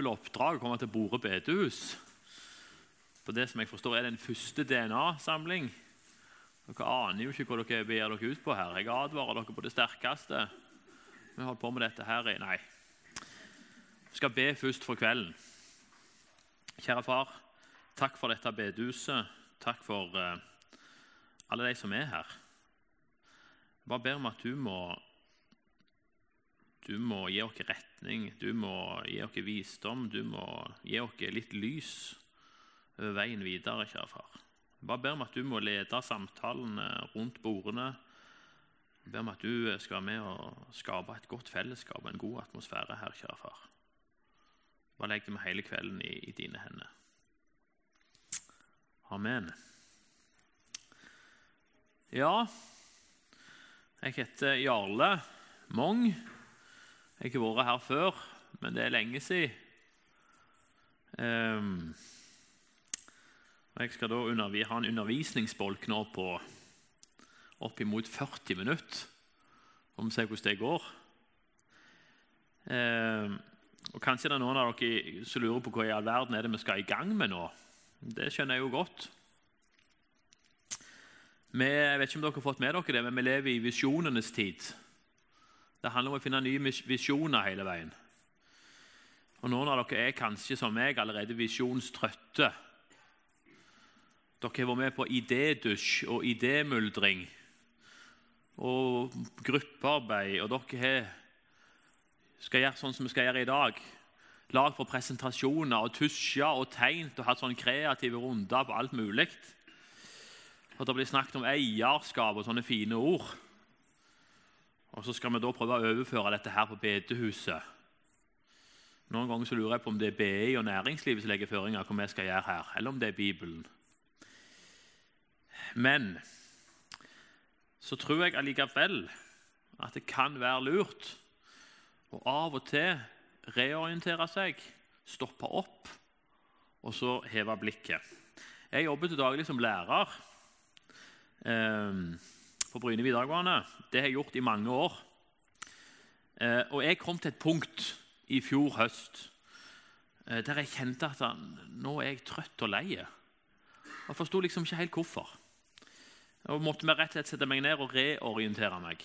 det ærefulle oppdraget å komme til Bore bedehus. På det som jeg forstår er den første DNA-samling. Dere aner jo ikke hva dere begir dere ut på her. Jeg advarer dere på det sterkeste. Vi holder på med dette her i Nei. Vi skal be først for kvelden. Kjære far, takk for dette bedehuset. Takk for uh, alle de som er her. Jeg bare ber om at du må du må gi oss retning, du må gi oss visdom, du må gi oss litt lys over veien videre, kjære far. Jeg bare ber om at du må lede samtalene rundt bordene. Jeg ber om at du skal være med og skape et godt fellesskap og en god atmosfære her, kjære far. Bare legg meg hele kvelden i, i dine hender. Amen. Ja, jeg heter Jarle Mong. Jeg har vært her før, men det er lenge siden. Um, jeg skal da ha en undervisningsbolk nå på oppimot 40 minutter. Og vi ser hvordan det går. Um, og Kanskje det er noen av dere som lurer på hva i all verden er det vi skal i gang med nå. Det skjønner jeg jo godt. Vi, jeg vet ikke om dere har fått med dere det, men vi lever i visjonenes tid. Det handler om å finne nye visjoner hele veien. Og Noen av dere er kanskje som meg allerede visjonstrøtte. Dere har vært med på idédusj og idémuldring og gruppearbeid, og dere har, skal gjøre sånn som vi skal gjøre i dag. Lag for presentasjoner og tusja og tegnt og hatt sånne kreative runder på alt mulig. Og Det blir snakket om eierskap og sånne fine ord. Og Så skal vi da prøve å overføre dette her på bedehuset. Noen ganger så lurer jeg på om det er BI og næringslivet som legger føringer hva vi skal gjøre her, eller om det er Bibelen. Men så tror jeg allikevel at det kan være lurt å av og til reorientere seg, stoppe opp og så heve blikket. Jeg jobber til daglig som lærer eh, på Bryne videregående. Det har jeg gjort i mange år. Eh, og jeg kom til et punkt i fjor høst eh, der jeg kjente at nå er jeg trøtt og lei. Jeg forsto liksom ikke helt hvorfor. Og måtte vi rett og slett sette meg ned og reorientere meg.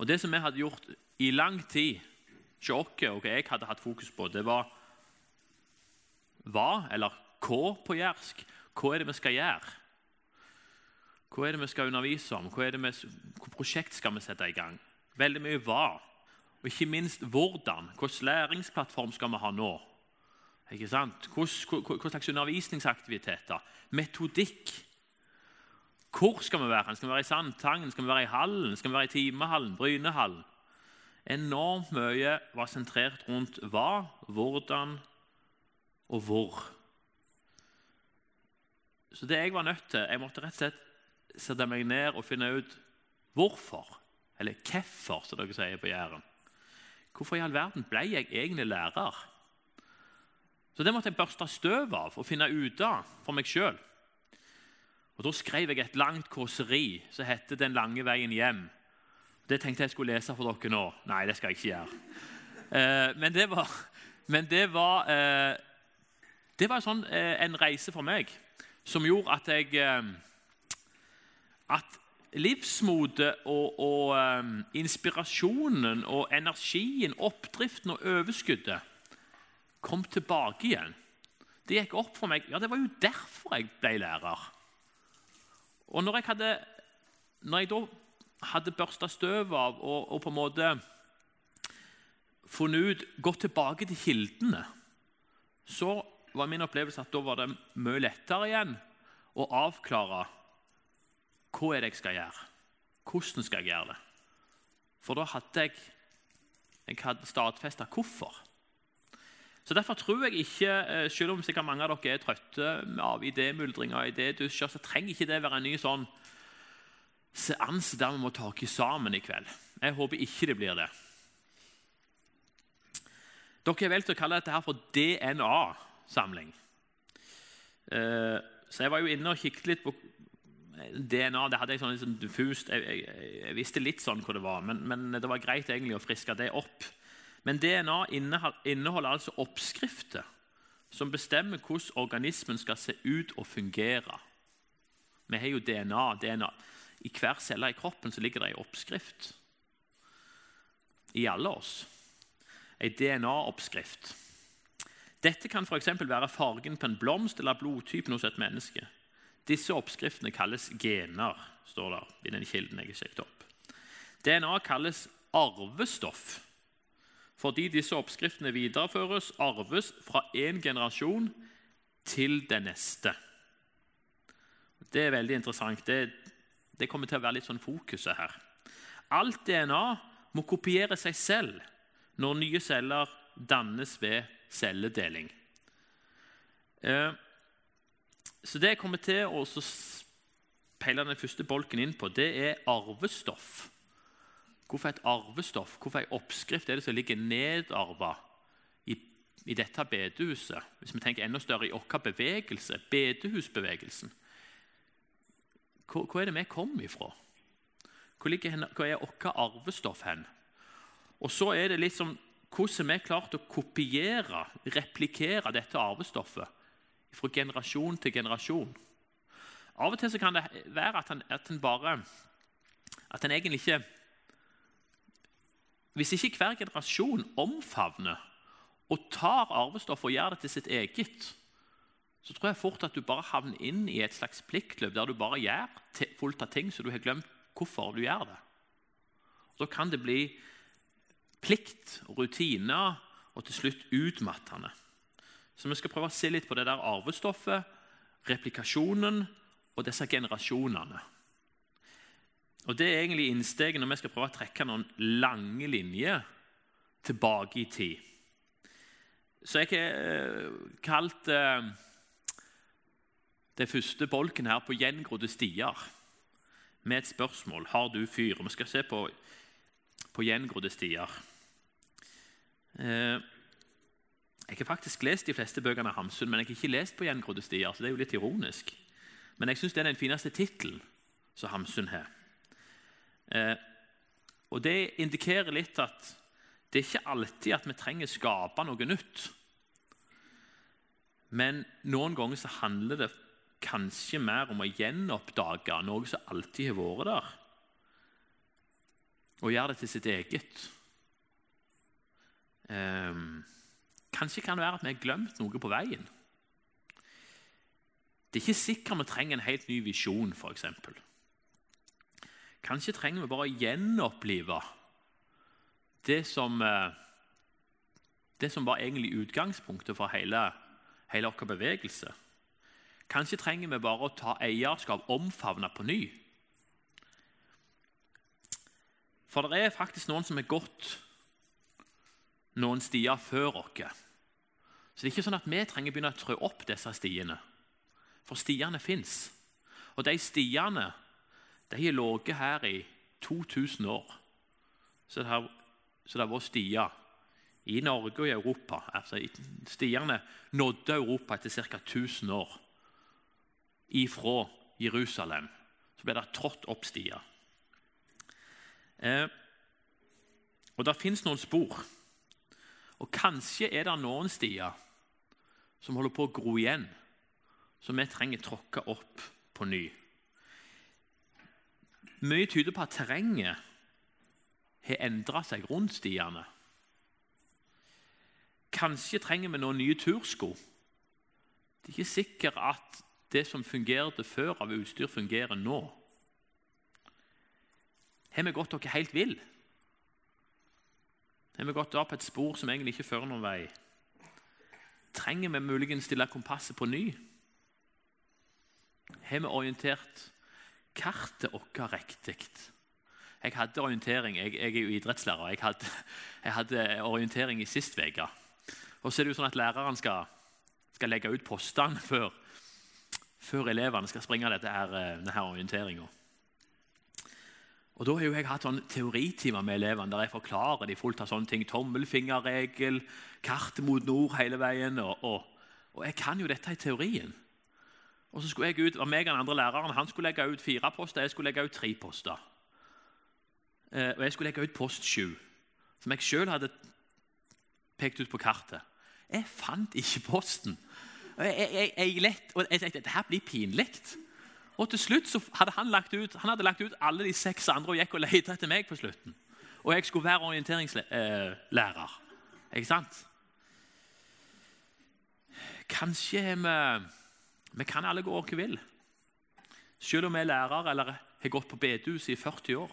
Og Det som vi hadde gjort i lang tid, ikke oss og hva jeg hadde hatt fokus på, det var hva, eller hva på jærsk. Hva er det vi skal gjøre? Hva er det vi skal undervise om? Hva, vi, hva prosjekt skal vi sette i gang? Veldig mye hva, og ikke minst hvordan. Hvilken læringsplattform skal vi ha nå? Ikke sant? Hva slags undervisningsaktiviteter? Metodikk. Hvor skal vi være? Skal vi være i Sandtangen? Skal vi være i hallen? Skal vi være i timehallen? Brynehallen? Enormt mye var sentrert rundt hva, hvordan og hvor. Så det jeg var nødt til Jeg måtte rett og slett sette meg ned og finne ut hvorfor, eller hvorfor, som dere sier på Jæren. Hvorfor i all verden ble jeg egentlig lærer? Så Det måtte jeg børste støv av og finne ut av for meg sjøl. Da skrev jeg et langt kåseri som heter 'Den lange veien hjem'. Det tenkte jeg skulle lese for dere nå. Nei, det skal jeg ikke gjøre. Eh, men det var, men det var, eh, det var sånn, eh, en reise for meg som gjorde at jeg eh, at livsmotet og, og um, inspirasjonen og energien, oppdriften og overskuddet kom tilbake igjen. Det gikk opp for meg. Ja, det var jo derfor jeg ble lærer. Og når jeg hadde, når jeg da hadde børsta støv av og, og, på en måte funnet ut Gått tilbake til kildene, så var min opplevelse at da var det mye lettere igjen å avklare hva er det jeg skal gjøre? Hvordan skal jeg gjøre det? For da hadde jeg, jeg hadde stadfesta hvorfor. Så Derfor tror jeg ikke, eh, selv om sikkert mange av dere er trøtte av idémyldringer, idédusjer, så trenger ikke det være en ny sånn seanse der vi må ta oss sammen i kveld. Jeg håper ikke det blir det. Dere har valgt å kalle dette her for DNA-samling. Eh, så jeg var jo inne og kikket litt på DNA det hadde jeg sånn liksom diffust jeg, jeg, jeg, visste litt sånn hvor det var, men, men, det var greit egentlig å friske det opp. Men DNA inneholder altså oppskrifter som bestemmer hvordan organismen skal se ut og fungere. Vi har jo DNA. DNA. I hver celle i kroppen ligger det en oppskrift. I alle oss. En DNA-oppskrift. Dette kan f.eks. være fargen på en blomst eller blodtypen hos et menneske. Disse oppskriftene kalles gener, står der i den kilden jeg har sjekket opp. DNA kalles arvestoff fordi disse oppskriftene videreføres, arves fra én generasjon til den neste. Det er veldig interessant. Det, det kommer til å være litt sånn fokuset her. Alt DNA må kopiere seg selv når nye celler dannes ved celledeling. Eh, så Det jeg kommer til å peile den første bolken inn på, det er arvestoff. Hvorfor et arvestoff, hvorfor en oppskrift er det som ligger nedarva i, i dette bedehuset? Hvis vi tenker enda større i vår bevegelse, bedehusbevegelsen. Hvor, hvor, er det vi kommer ifra? Hvor, ligger, hvor er vårt arvestoff hen? Og så er det liksom hvordan vi klart å kopiere, replikere dette arvestoffet fra generasjon til generasjon. Av og til kan det være at en, at en bare At en egentlig ikke Hvis ikke hver generasjon omfavner og tar arvestoff og gjør det til sitt eget, så tror jeg fort at du bare havner inn i et slags pliktløp der du bare gjør fullt av ting så du har glemt hvorfor du gjør det. Da kan det bli plikt rutiner og til slutt utmattende. Så vi skal prøve å se litt på det der arvestoffet, replikasjonen og disse generasjonene. Og Det er egentlig innsteget når vi skal prøve å trekke noen lange linjer tilbake i tid. Så jeg har eh, kalt eh, det første bolken her på gjengrodde stier med et spørsmål. Har du fyr? Og vi skal se på, på gjengrodde stier. Eh, jeg har faktisk lest de fleste bøkene av Hamsun, men jeg har ikke lest på gjengrodde stier. så det er jo litt ironisk. Men jeg syns det er den fineste tittelen som Hamsun har. Eh, og Det indikerer litt at det er ikke alltid at vi trenger å skape noe nytt. Men noen ganger så handler det kanskje mer om å gjenoppdage noe som alltid har vært der, og gjøre det til sitt eget. Um, Kanskje kan det være at vi har glemt noe på veien. Det er ikke sikkert vi trenger en helt ny visjon, f.eks. Kanskje trenger vi bare å gjenopplive det som, eh, det som var egentlig utgangspunktet for hele, hele vår bevegelse. Kanskje trenger vi bare å ta eierskap, omfavne på ny. For det er faktisk noen som har gått noen stier før oss. Så det er ikke sånn at vi trenger å begynne å trø opp disse stiene. For stiene fins. Og de stiene de har ligget her i 2000 år. Så det har, så det har vært stier i Norge og i Europa. Altså, stiene nådde Europa etter ca. 1000 år. Ifra Jerusalem så ble det trådt opp stier. Eh, og det fins noen spor. Og kanskje er det noen stier som holder på å gro igjen, som vi trenger tråkke opp på ny. Mye tyder på at terrenget har endra seg rundt stiene. Kanskje trenger vi noen nye tursko. Det er ikke sikkert at det som fungerte før av utstyr, fungerer nå. Har vi gått oss helt vill? Har vi gått opp et spor som egentlig ikke fører noen vei? Trenger vi muligens stille kompasset på ny? Har vi orientert kartet vårt riktig? Jeg hadde orientering, jeg, jeg, er jo idrettslærer. Jeg hadde, jeg hadde orientering i sist uke. Og så er det jo sånn at læreren skal, skal legge ut postene før, før, elevene skal springe dette eh, denne orienteringa. Og Da har jo jeg hatt sånn teoritimer med elevene der jeg forklarer de fullt av sånne ting. Tommelfingerregel, kart mot nord hele veien. Og, og, og, jeg kan jo dette i teorien. Og så skulle jeg ut, var meg og den andre læreren, Han skulle legge ut fire poster, jeg skulle legge ut tre poster. Eh, og jeg skulle legge ut post sju, som jeg sjøl hadde pekt ut på kartet. Jeg fant ikke posten. Jeg, jeg, jeg, lett, og jeg tenkte dette blir pinlig. Og til slutt så hadde han lagt ut, han hadde lagt ut alle de seks andre og gikk og lette etter meg på slutten. Og jeg skulle være orienteringslærer. Ikke sant? Kanskje vi Vi kan alle gå hvor vi vil. Selv om vi er lærere eller har gått på bedehus i 40 år,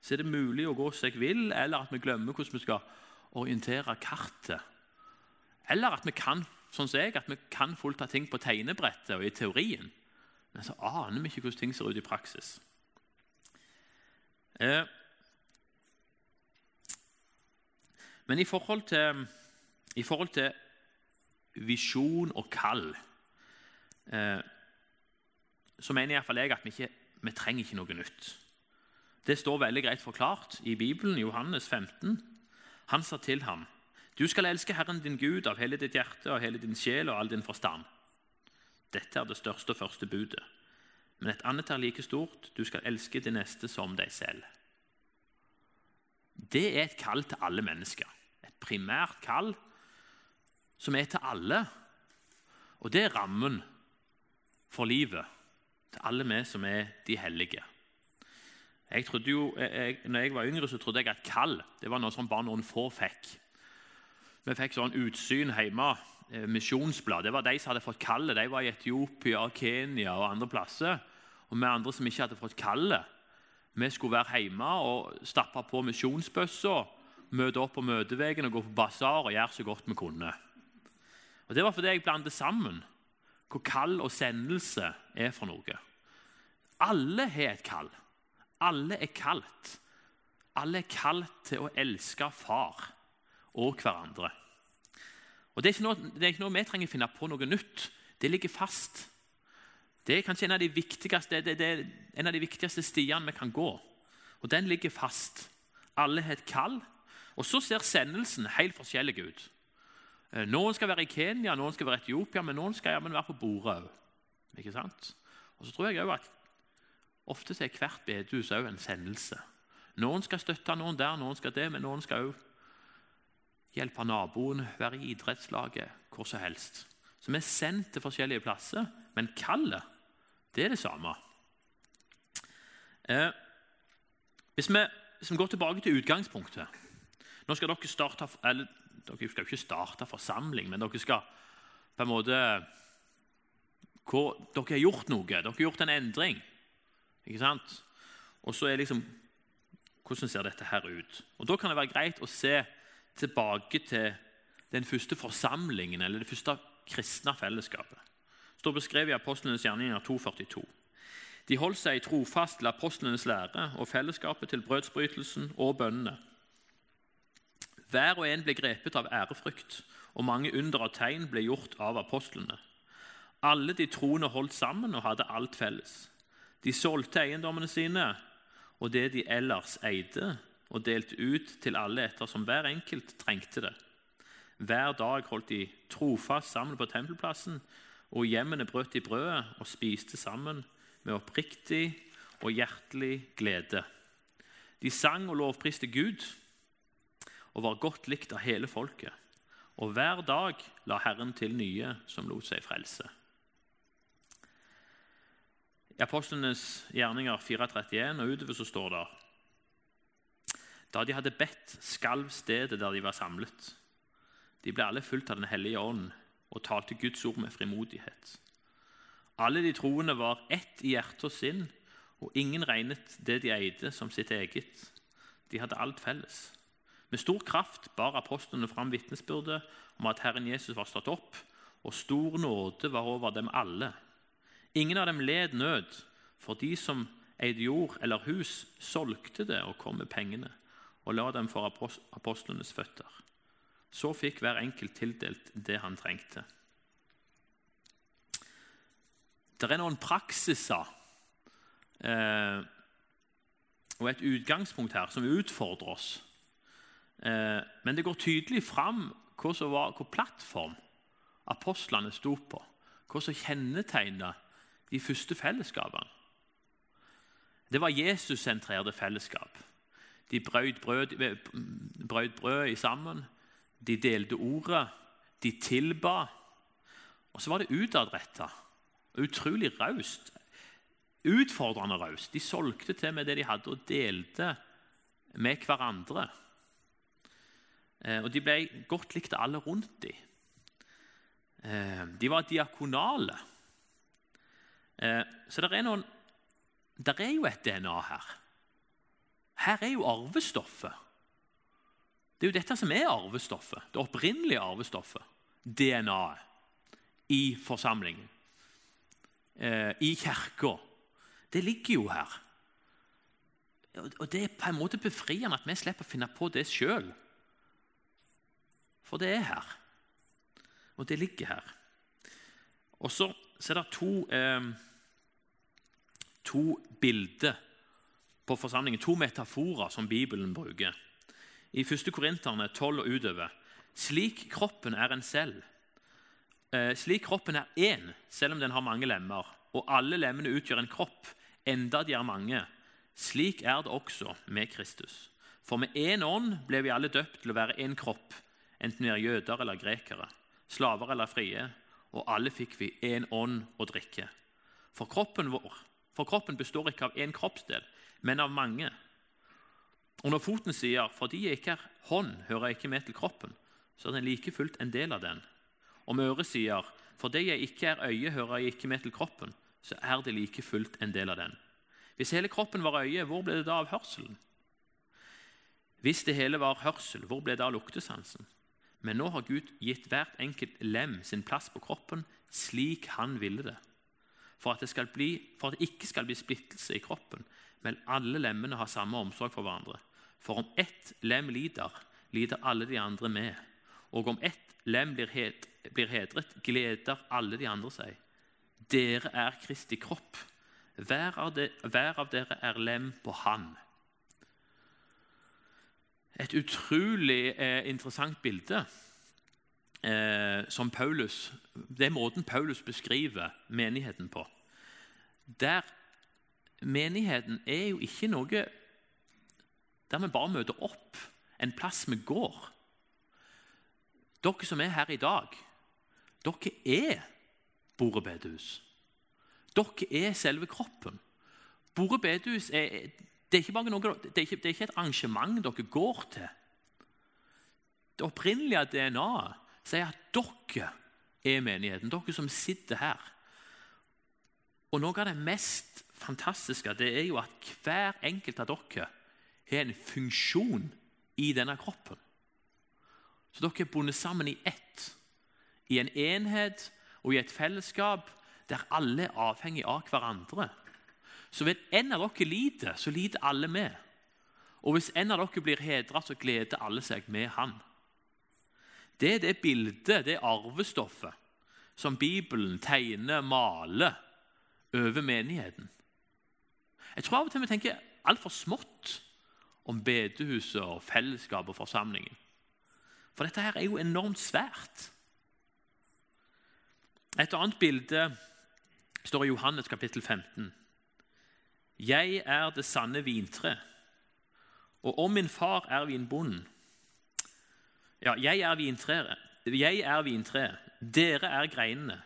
så er det mulig å gå som jeg vil, eller at vi glemmer hvordan vi skal orientere kartet. Eller at vi kan sånn som jeg, at vi kan fullt av ting på tegnebrettet og i teorien. Men så aner vi ikke hvordan ting ser ut i praksis. Eh, men i forhold til, i forhold til visjon og kall eh, så mener iallfall jeg at vi, ikke, vi trenger ikke noe nytt. Det står veldig greit forklart i Bibelen, Johannes 15. Han sa til ham, 'Du skal elske Herren din Gud av hele ditt hjerte og hele din sjel og all din forstand.' Dette er det største og første budet. Men et annet er like stort. Du skal elske det neste som deg selv. Det er et kall til alle mennesker. Et primært kall som er til alle. Og det er rammen for livet til alle vi som er de hellige. Jeg jo, jeg, når jeg var yngre, så trodde jeg at kall det var noe som bare noen få fikk. Vi fikk sånn utsyn hjemme. Eh, misjonsblad. Det var de som hadde fått kallet. De var i Etiopia, Kenya og andre plasser. Og vi andre som ikke hadde fått kallet, vi skulle være hjemme og stappe på misjonsbøssa, møte opp på møteveggen og gå på basar og gjøre så godt vi kunne. Og Det var fordi jeg blandet sammen hvor kall og sendelse er for noe. Alle har et kall. Alle er kalt. Alle er kalt til å elske far og hverandre. Og det er, noe, det er, ikke noe, vi trenger å finne på noe nytt. Det ligger fast. Det er kanskje en av de viktigste, det, det en av de viktigste stiene vi kan gå. Og den ligger fast. Alle har et kall. Og så ser sendelsen helt forskjellig ut. Eh, noen skal være i Kenya, noen skal være i Etiopia, men noen skal være på Bordet òg. Og så tror jeg òg at ofte er hvert bedehus òg en sendelse. Noen skal støtte noen der, noen skal det, men noen skal òg hjelpe naboen, være i idrettslaget, hvor som helst. Så vi er sendt til forskjellige plasser, men kallet, det er det samme. Eh, hvis, vi, hvis vi går tilbake til utgangspunktet Nå skal dere starte, eller dere skal jo ikke starte forsamling, men dere skal på en måte hvor, Dere har gjort noe. Dere har gjort en endring. Ikke sant? Og så er liksom Hvordan ser dette her ut? Og Da kan det være greit å se tilbake til den første forsamlingen, eller det første kristne fellesskapet. Det står beskrevet i Apostlenes gjerninger 242. De holdt seg trofast til apostlenes lære og fellesskapet til brødsbrytelsen og bønnene. Hver og en ble grepet av ærefrykt, og mange under og tegn ble gjort av apostlene. Alle de troende holdt sammen og hadde alt felles. De solgte eiendommene sine og det de ellers eide, og delt ut til alle ettersom hver enkelt trengte det. Hver dag holdt de trofast sammen på tempelplassen, og hjemmene brøt de brødet og spiste sammen med oppriktig og hjertelig glede. De sang og lovpriste Gud og var godt likt av hele folket. Og hver dag la Herren til nye som lot seg frelse. I Apostlenes gjerninger 4.31 og utover så står det Da de hadde bedt, skalv stedet der de var samlet. De ble alle fulgt av Den hellige ånd og talte Guds ord med frimodighet. Alle de troende var ett i hjerte og sinn, og ingen regnet det de eide, som sitt eget. De hadde alt felles. Med stor kraft bar apostlene fram vitnesbyrdet om at Herren Jesus var stått opp, og stor nåde var over dem alle. Ingen av dem led nød, for de som eide jord eller hus, solgte det og kom med pengene og la dem for apostlenes føtter. Så fikk hver enkelt tildelt det han trengte. Det er noen praksiser eh, og et utgangspunkt her som utfordrer oss Eh, men det går tydelig fram hva, plattform apostlene sto på. Hva som kjennetegna de første fellesskapene. Det var Jesus-sentrerte fellesskap. De brøt brød, brød brød sammen, de delte ordet, de tilba. Og så var det utadretta. Utrolig raust. Utfordrende raust. De solgte til med det de hadde, og delte med hverandre. Eh, og de ble godt likt av alle rundt dem. Eh, de var diakonale. Eh, så det er, noen, det er jo et DNA her. Her er jo arvestoffet. Det er jo dette som er arvestoffet, det opprinnelige arvestoffet. DNA-et i forsamlingen, i kirka. Det ligger jo her. Og Det er på en måte befriende at vi slipper å finne på det sjøl. For det er her. Og det ligger her. Og så er det to, eh, to bilder på forsamlingen, to metaforer som Bibelen bruker. I 1. Korinterne 12 og utover. Slik kroppen er en selv. Eh, slik kroppen er én, selv om den har mange lemmer, og alle lemmene utgjør en kropp, enda de er mange. Slik er det også med Kristus. For med én ånd ble vi alle døpt til å være én kropp enten vi er jøder eller grekere, slaver eller frie, og alle fikk vi én ånd å drikke. For kroppen vår for kroppen består ikke av én kroppsdel, men av mange. Og når foten sier 'fordi jeg ikke er hånd, hører jeg ikke med til kroppen', så er den like fullt en del av den. Om øret sier 'fordi jeg ikke er øye, hører jeg ikke med til kroppen', så er det like fullt en del av den. Hvis hele kroppen var øye, hvor ble det da av hørselen? Hvis det hele var hørsel, hvor ble det av luktesansen? Men nå har Gud gitt hvert enkelt lem sin plass på kroppen slik han ville det. For at det, bli, for at det ikke skal bli splittelse i kroppen, men alle lemmene har samme omsorg for hverandre. For om ett lem lider, lider alle de andre med. Og om ett lem blir, hed, blir hedret, gleder alle de andre seg. Dere er Kristi kropp. Hver av, de, hver av dere er lem på Han et utrolig eh, interessant bilde. Eh, som Paulus, Det er måten Paulus beskriver menigheten på. Der Menigheten er jo ikke noe der vi bare møter opp, en plass vi går. Dere som er her i dag, dere er Bordet. Dere er selve kroppen. Bordet er det er, er ikke, er ikke, et arrangement dere går til. Det opprinnelige DNA-et sier at dere er menigheten, dere som sitter her. Og Noe av det mest fantastiske det er jo at hver enkelt av dere har en funksjon i denne kroppen. Så dere er bundet sammen i ett, i en enhet og i et fellesskap der alle er avhengig av hverandre. Så hvis en av dere lider, så lider alle med. Og hvis en av dere blir hedret, så gleder alle seg med han. Det er det bildet, det arvestoffet, som Bibelen tegner, maler over menigheten. Jeg tror av og til vi tenker altfor smått om bedehuset og fellesskapet og forsamlingen. For dette her er jo enormt svært. Et annet bilde står i Johannes kapittel 15. 'Jeg er det sanne vintre, og om min far er vinbonden' Ja, jeg er vintreet, jeg er vintreet, dere er greinene.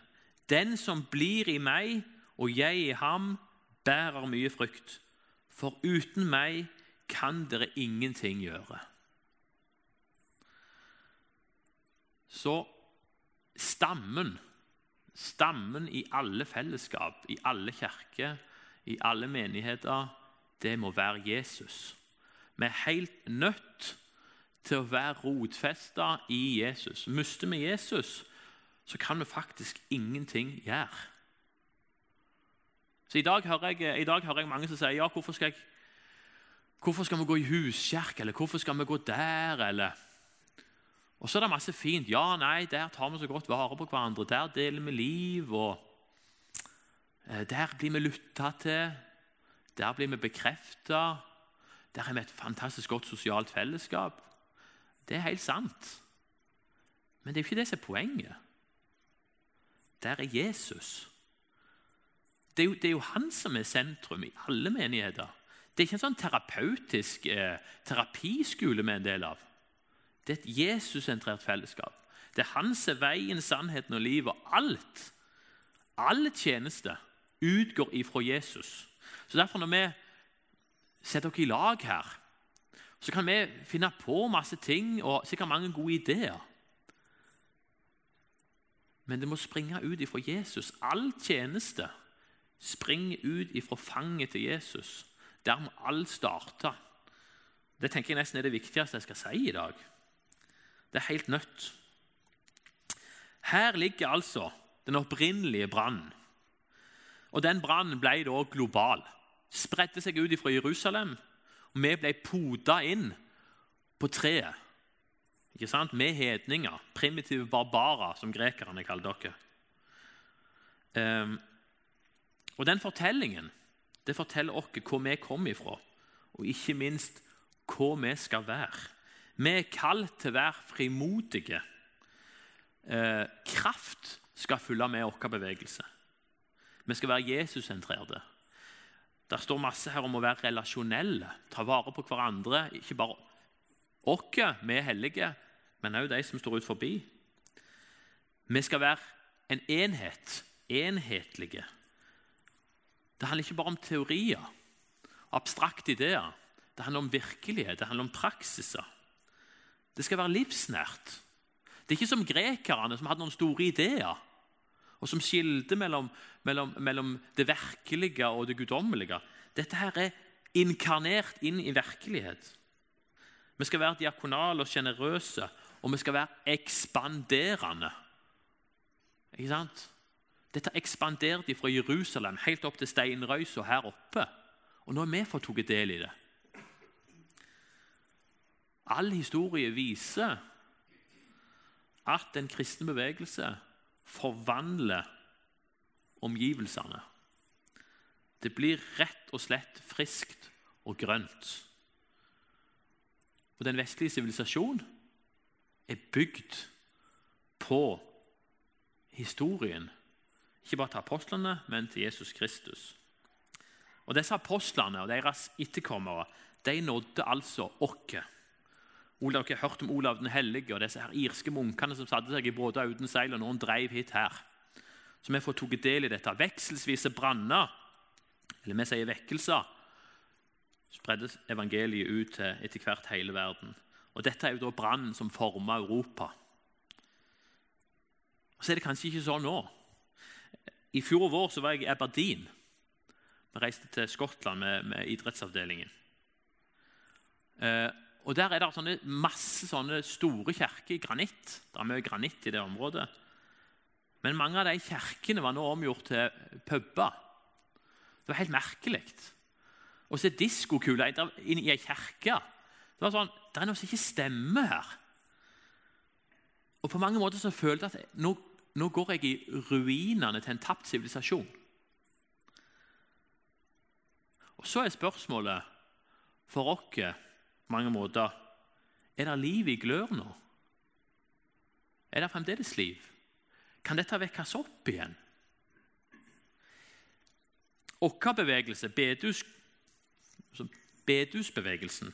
Den som blir i meg og jeg i ham, bærer mye frukt. For uten meg kan dere ingenting gjøre. Så stammen, stammen i alle fellesskap, i alle kirker, i alle menigheter, det må være Jesus. Vi er helt nødt til å være rotfesta i Jesus. Mister vi Jesus, så kan vi faktisk ingenting gjøre. Så I dag jeg, i dag hører jeg mange som sier ja, hvorfor skal, jeg, hvorfor skal vi gå i huskirke, eller hvorfor skal vi gå der, eller Og så er det masse fint. Ja, nei, der tar vi så godt vare på hverandre. Der deler vi liv. og Eh, der blir vi lytta til, der blir vi bekrefta. Der har vi et fantastisk godt sosialt fellesskap. Det er helt sant. Men det er ikke det som er poenget. Der er Jesus. Det er, jo, det er jo han som er sentrum i alle menigheter. Det er ikke en sånn terapeutisk eh, terapiskole vi er en del av. Det er et Jesus-sentrert fellesskap. Det er han som er veien, sannheten og livet. Alt, alle tjeneste, utgår ifra Jesus. Så derfor når vi setter dere i lag her, så kan vi finne på masse ting og sikkert mange gode ideer. Men det må springe ut ifra Jesus. All tjeneste springer ut ifra fanget til Jesus. Der må alt starte. Det tenker jeg nesten er det viktigste jeg skal si i dag. Det er helt nødt. Her ligger altså den opprinnelige brannen. Og Den brannen ble da global. Spredte seg ut fra Jerusalem, og vi ble poda inn på treet. Ikke sant? Med hedninger, primitive barbarer, som grekerne kaller dere. Um, og Den fortellingen det forteller oss hvor vi kommer ifra, og ikke minst hva vi skal være. Vi er kalt til å være frimodige. Eh, kraft skal følge med vår bevegelse. Vi skal være Jesus-sentrerte. Det står masse her om å være relasjonelle, ta vare på hverandre. Ikke bare oss, vi er hellige, men også de som står ut forbi. Vi skal være en enhet, enhetlige. Det handler ikke bare om teorier, abstrakte ideer. Det handler om virkelighet, det handler om praksiser. Det skal være livsnært. Det er ikke som grekerne, som hadde noen store ideer, og som skilte mellom, mellom, mellom det virkelige og det guddommelige. Dette her er inkarnert inn i virkelighet. Vi skal være diakonale og sjenerøse, og vi skal være ekspanderende. Ikke sant? Dette ekspanderte fra Jerusalem helt opp til steinrøysa her oppe. Og nå har vi fått tatt del i det. All historie viser at den kristne bevegelse forvandler omgivelsene. Det blir rett og slett friskt og grønt. Og Den vestlige sivilisasjon er bygd på historien ikke bare til apostlene, men til Jesus Kristus. Og Disse apostlene og deres etterkommere de nådde altså oss. Olav, dere har hørt om Olav den hellige og disse her irske munkene som satte seg i båter uten seil, og noen drev hit her. Så vi får tatt del i dette. Vekselvise branner, eller vi sier vekkelser, spredde evangeliet ut til etter hvert hele verden. Og Dette er jo da brannen som forma Europa. Og Så er det kanskje ikke sånn nå. I fjor vår så var jeg i Aberdeen. Vi reiste til Skottland med, med idrettsavdelingen. Eh, og Der er det sånne, masse sånne store kirker i granitt. Det er mye granitt i det området. Men mange av de kirkene var nå omgjort til puber. Det var helt merkelig. Og så diskokuler inn i ei kirke. Det var sånn, det er noe som ikke stemmer her. Og På mange måter så følte jeg at nå nå går jeg i ruinene til en tapt sivilisasjon. Og Så er spørsmålet for oss på mange måter Er det liv i glør nå? Er det fremdeles liv? Kan dette vekkes opp igjen? Vår bevegelse, BEDUS-bevegelsen, bedusbevegelsen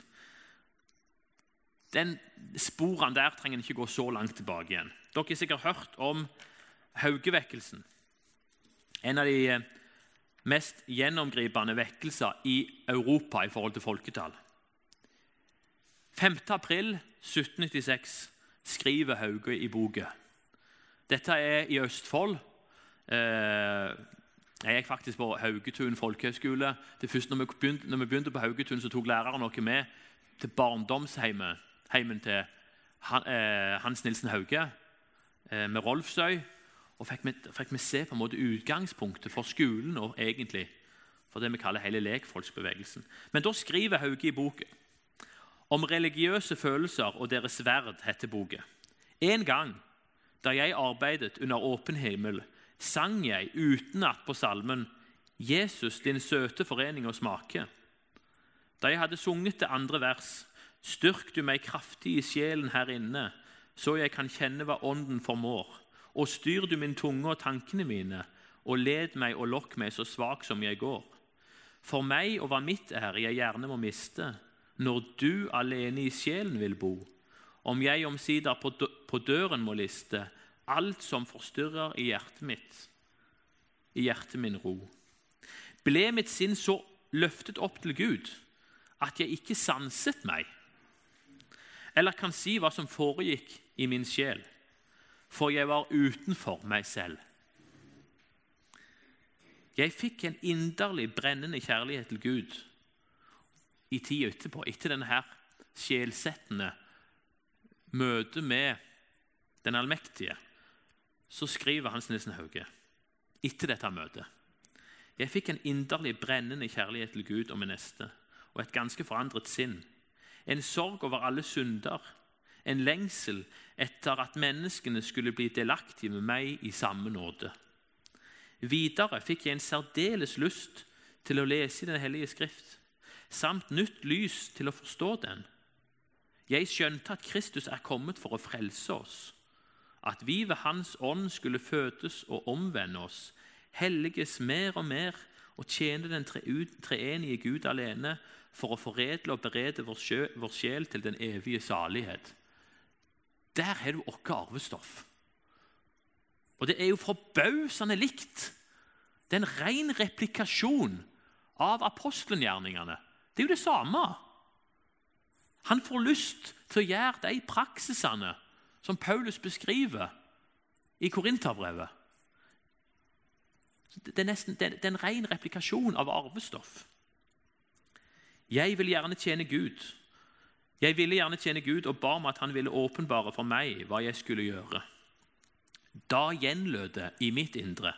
den Sporene der trenger en ikke gå så langt tilbake igjen. Dere har sikkert hørt om Haugevekkelsen. En av de eh, mest gjennomgripende vekkelser i Europa i forhold til folketall. 5. april 1796 skriver Hauge i boka. Dette er i Østfold. Eh, jeg gikk faktisk på Haugetun folkehøgskole. Når vi, begynte, når vi begynte på Haugetun, så tok læreren noe med til barndomsheimen til eh, Hans Nilsen Hauge med Rolfsøy og fikk vi, se på en måte utgangspunktet for skolen og egentlig for det vi kaller hele lekfolksbevegelsen. Men da skriver Hauge i boken om religiøse følelser og deres verd, heter boken. En gang da jeg arbeidet under åpen himmel, sang jeg utenat på salmen 'Jesus, din søte forening og smake'. Da jeg hadde sunget det andre vers, 'Styrk du meg kraftig i sjelen her inne', så jeg kan kjenne hva Ånden formår' og styr du min tunge og tankene mine, og led meg og lokk meg så svak som jeg går. For meg og hva mitt er, jeg gjerne må miste, når du alene i sjelen vil bo. Om jeg omsider på døren må liste alt som forstyrrer i hjertet mitt, i hjertet min ro. Ble mitt sinn så løftet opp til Gud at jeg ikke sanset meg, eller kan si hva som foregikk i min sjel, for jeg var utenfor meg selv. Jeg fikk en inderlig brennende kjærlighet til Gud i tida etterpå, etter denne sjelsettende møtet med den allmektige. Så skriver Hans Nilsen Hauge etter dette møtet Jeg fikk en inderlig brennende kjærlighet til Gud og min neste, og et ganske forandret sinn. En sorg over alle synder, en lengsel etter at menneskene skulle bli delaktige med meg i samme nåde. Videre fikk jeg en særdeles lyst til å lese Den hellige skrift, samt nytt lys til å forstå den. Jeg skjønte at Kristus er kommet for å frelse oss, at vi ved Hans ånd skulle fødes og omvende oss, helliges mer og mer og tjene den treenige Gud alene for å foredle og berede vår sjel til den evige salighet. Der har du vårt arvestoff. Og det er jo forbausende likt. Det er en ren replikasjon av apostelgjerningene. Det er jo det samme. Han får lyst til å gjøre de praksisene som Paulus beskriver i Korinterbrevet. Det er, nesten, det er en ren replikasjon av arvestoff. Jeg vil gjerne tjene Gud. Jeg ville gjerne tjene Gud og ba om at han ville åpenbare for meg hva jeg skulle gjøre. Da gjenlød det i mitt indre.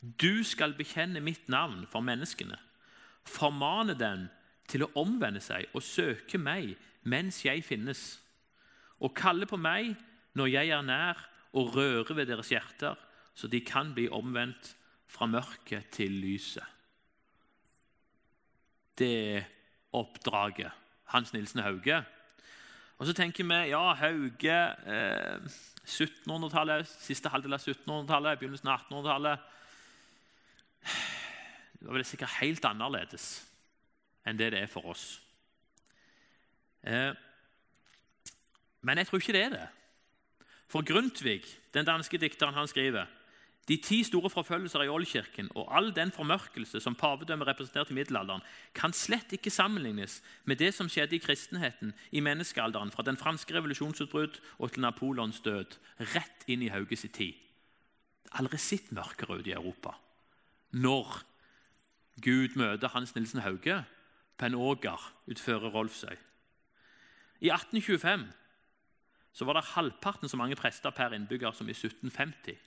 Du skal bekjenne mitt navn for menneskene. Formane dem til å omvende seg og søke meg mens jeg finnes. Og kalle på meg når jeg er nær, og røre ved deres hjerter, så de kan bli omvendt fra mørket til lyset. Det er oppdraget. Hans Nilsen Hauge. Og så tenker vi ja, Hauge eh, 1700-tallet, siste halvdel av 1700-tallet, begynnelsen av 1800-tallet. Det var vel sikkert helt annerledes enn det det er for oss. Eh, men jeg tror ikke det er det. For Grundtvig, den danske dikteren, han skriver de ti store forfølgelser i oldkirken og all den formørkelse som pavedømmet representerte i middelalderen, kan slett ikke sammenlignes med det som skjedde i kristenheten i menneskealderen fra den franske revolusjonsutbrudd og til Napoleons død, rett inn i Hauges tid. Aldri sett mørkere ut i Europa. Når Gud møter Hans Nilsen Hauge på en åger utfører Rolfsøy. I 1825 så var det halvparten så mange prester per innbygger som i 1750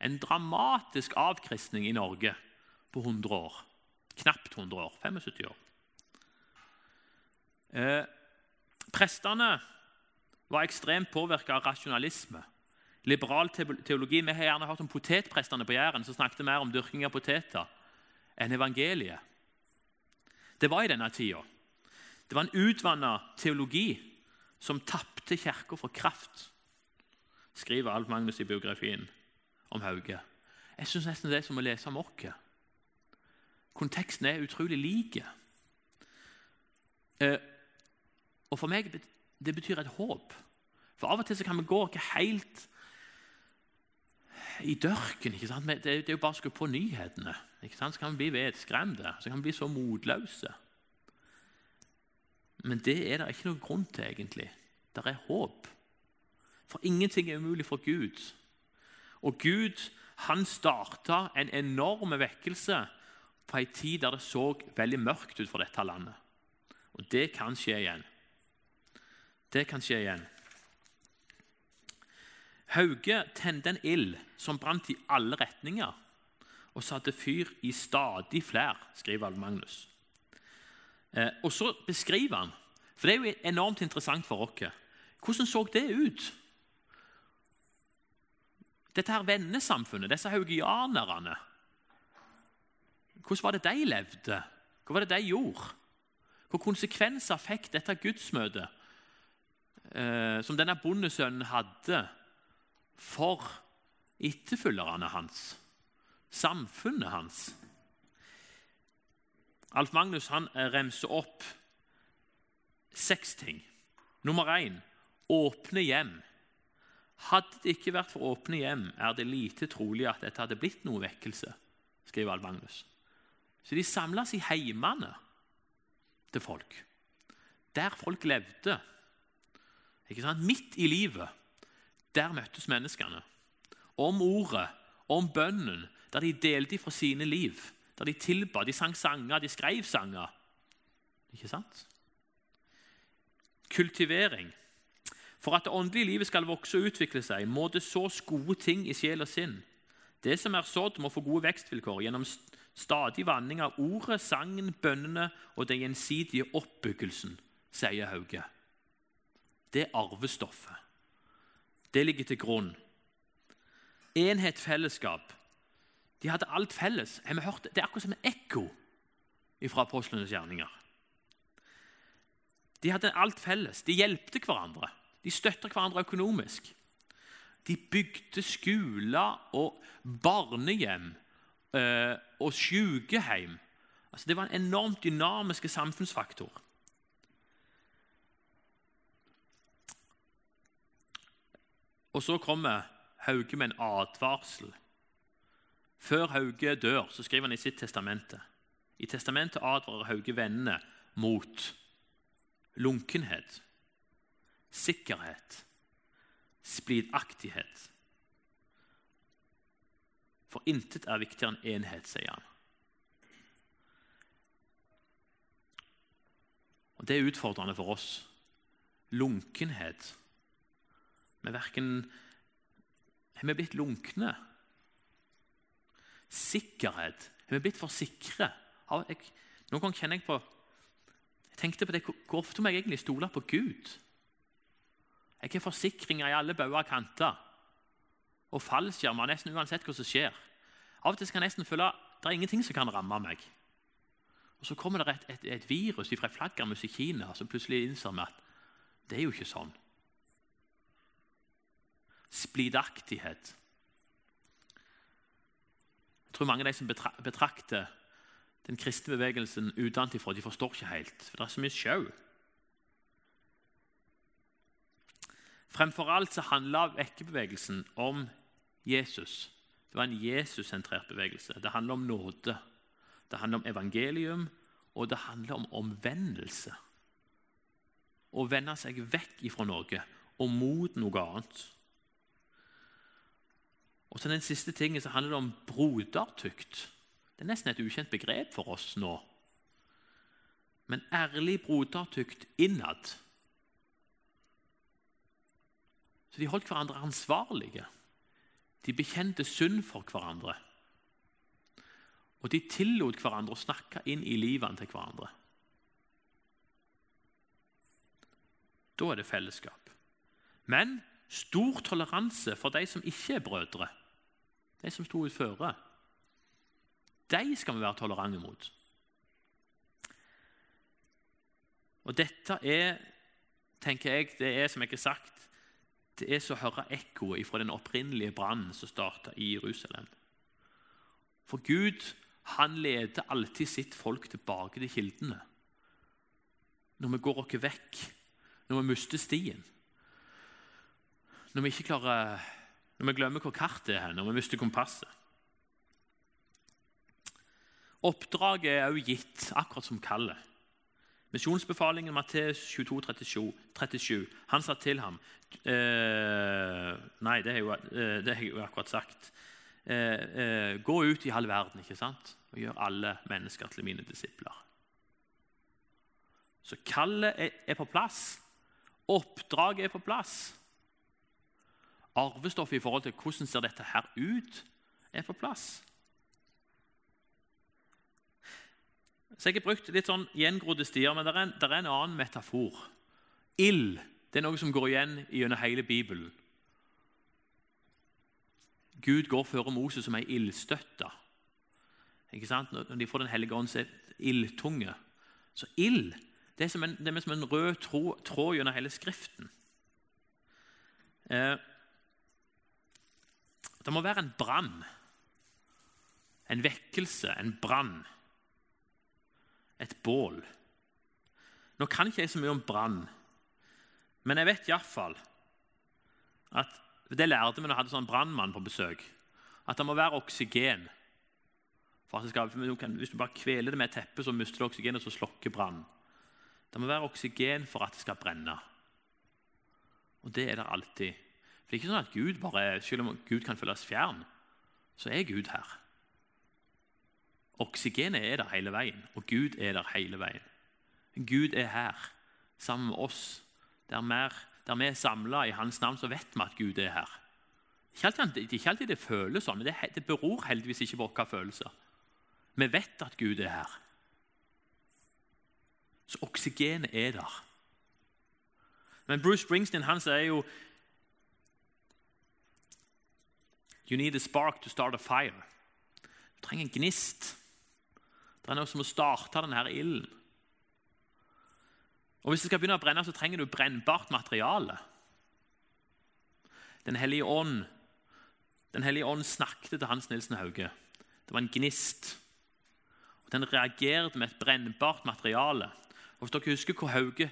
en dramatisk avkristning i Norge på 100 år. Knapt 100 år. 75 år. Eh, prestene var ekstremt påvirka av rasjonalisme. Liberal teologi. Vi har gjerne hørt om potetprestene på Jæren, som snakket mer om dyrking av poteter enn evangeliet. Det var i denne tida. Det var en utvanna teologi som tapte Kirka for kraft, skriver Alf Magnus i biografien om Hauge. Jeg syns nesten det er som å lese om oss. Konteksten er utrolig lik. Eh, og for meg det betyr et håp. For av og til kan vi gå ikke helt i dørken. ikke sant? Det, er jo bare å skru på nyhetene. Så kan vi bli vedskremte, så kan vi bli så motløse. Men det er det ikke noen grunn til, egentlig. Det er håp. For ingenting er umulig for Gud. Og Gud han starta en enorm vekkelse på en tid der det så veldig mørkt ut for dette landet. Og det kan skje igjen. Det kan skje igjen. Hauge tente en ild som brant i alle retninger, og satte fyr i stadig flere, skriver Magnus. Eh, og så beskriver han, for det er jo enormt interessant for oss, hvordan så det ut? Dette her vennesamfunnet, disse haugianerne Hvordan var det de levde? Hva var det de gjorde? Hvilke konsekvenser fikk dette gudsmøtet eh, som denne bondesønnen hadde for etterfølgerne hans? samfunnet hans. Alf Magnus han eh, remser opp seks ting. Nummer én åpne hjem. Hadde det ikke vært for åpne hjem, er det lite trolig at dette hadde blitt noe vekkelse, skriver Alf Magnus. Så de samles i heimene til folk, der folk levde. Ikke sant? Midt i livet. Der møttes menneskene. Om ordet, om bønnen, der de delte fra sine liv. Der de tilba, de sang sanger, de skrev sanger. Ikke sant? Kultivering. For at det åndelige livet skal vokse og utvikle seg, må det sås gode ting i sjel og sinn. Det som er sådd, må få gode vekstvilkår gjennom stadig vanning av ordet, sangen, bønnene og den gjensidige oppbyggelsen, sier Hauge. Det er arvestoffet. Det ligger til grunn. Enhet, fellesskap. De hadde alt felles. Har vi hørt det? er akkurat som en ekko fra apostlenes gjerninger. De hadde alt felles. De hjelpte hverandre. De støtter hverandre økonomisk. De bygde skoler og barnehjem eh, og sykehjem. Altså, det var en enormt dynamisk samfunnsfaktor. Og så kommer Hauge med en advarsel. Før Hauge dør, så skriver han i sitt testamente. I testamentet advarer Hauge vennene mot lunkenhet, sikkerhet, splidaktighet. For intet er viktigere enn enhet, sier han. Og Det er utfordrende for oss. Lunkenhet. Vi verken Har vi blitt lunkne? Sikkerhet. Har vi blitt for sikre? Noen ganger kjenner jeg på jeg tenkte på det, Hvor ofte må jeg egentlig stole på Gud? Jeg har forsikringer i alle bauger kanter. Og fallskjermer nesten uansett hva som skjer. Av og til kan jeg nesten føle at det er ingenting som kan ramme meg. Og Så kommer det et, et, et virus fra flaggermus i Kina som plutselig innser meg at det er jo ikke sånn. Splidaktighet. Jeg tror mange av de som betrakter den kristne bevegelsen utenfra, de forstår ikke helt. For det er så mye sjau. Fremfor alt så handla vekkebevegelsen om Jesus. Det var en Jesus-sentrert bevegelse. Det handler om nåde. Det handler om evangelium, og det handler om omvendelse. Å vende seg vekk ifra noe og mot noe annet. Og så Den siste tingen så handler det om brodertukt. Det er nesten et ukjent begrep for oss nå. Men ærlig brodertukt innad. Så de holdt hverandre ansvarlige. De bekjente synd for hverandre. Og de tillot hverandre å snakke inn i livene til hverandre. Da er det fellesskap. Men stor toleranse for de som ikke er brødre, de som sto utføre. De skal vi være tolerante mot. Og dette er, tenker jeg, det er som jeg har sagt, det er så å høre ekkoet fra den opprinnelige brannen som starta i Jerusalem. For Gud han leder alltid sitt folk tilbake til kildene. Når vi går oss vekk, når vi mister stien, når vi ikke klarer, når vi glemmer hvor kartet er, når vi mister kompasset. Oppdraget er også gitt, akkurat som kallet. Misjonsbefalingen Matteus 22, 37, Han sa til ham eh, Nei, det har eh, det jo akkurat sagt. Eh, eh, gå ut i halv verden ikke sant? og gjør alle mennesker til mine disipler. Så kallet er, er på plass. Oppdraget er på plass. Arvestoffet i forhold til hvordan ser dette her ut, er på plass. Så Jeg har brukt litt sånn gjengrodde stier, men det er, er, en annen metafor. Ild det er noe som går igjen gjennom hele Bibelen. Gud går før Moses som ei ildstøtte. Når de får Den hellige ånds ildtunge. Så ild det er som en, det er som en rød tråd, tråd gjennom hele Skriften. Eh, det må være en brann. en vekkelse, en brann, et bål. Nå kan ikke jeg så mye om brann, men jeg vet iallfall at Det lærte vi da hadde sånn brannmann på besøk. At det må være oksygen. For at skal, hvis du bare kveler det med et teppe, så mister du oksygen, og så slokker brannen. Det må være oksygen for at det skal brenne. Og det er det alltid. For det er ikke sånn at Gud bare, Selv om Gud kan føles fjern, så er Gud her. Oksygenet er der hele veien, og Gud er der hele veien. Gud er her sammen med oss. Der, vi er samla i Hans navn, så vet vi at Gud er her. Ikke alltid, det er ikke alltid det føles sånn, men det, det beror heldigvis ikke på våre følelser. Vi vet at Gud er her. Så oksygenet er der. Men Bruce Springsteen han sier jo You need a spark to start a fire. Du trenger en gnist. Det er noe som å starte denne ilden. Og Hvis det skal begynne å brenne, så trenger du brennbart materiale. Den hellige ånd Den hellige ånd snakket til Hans Nilsen Hauge. Det var en gnist. Og Den reagerte med et brennbart materiale. Og Hvis dere husker hvor Hauge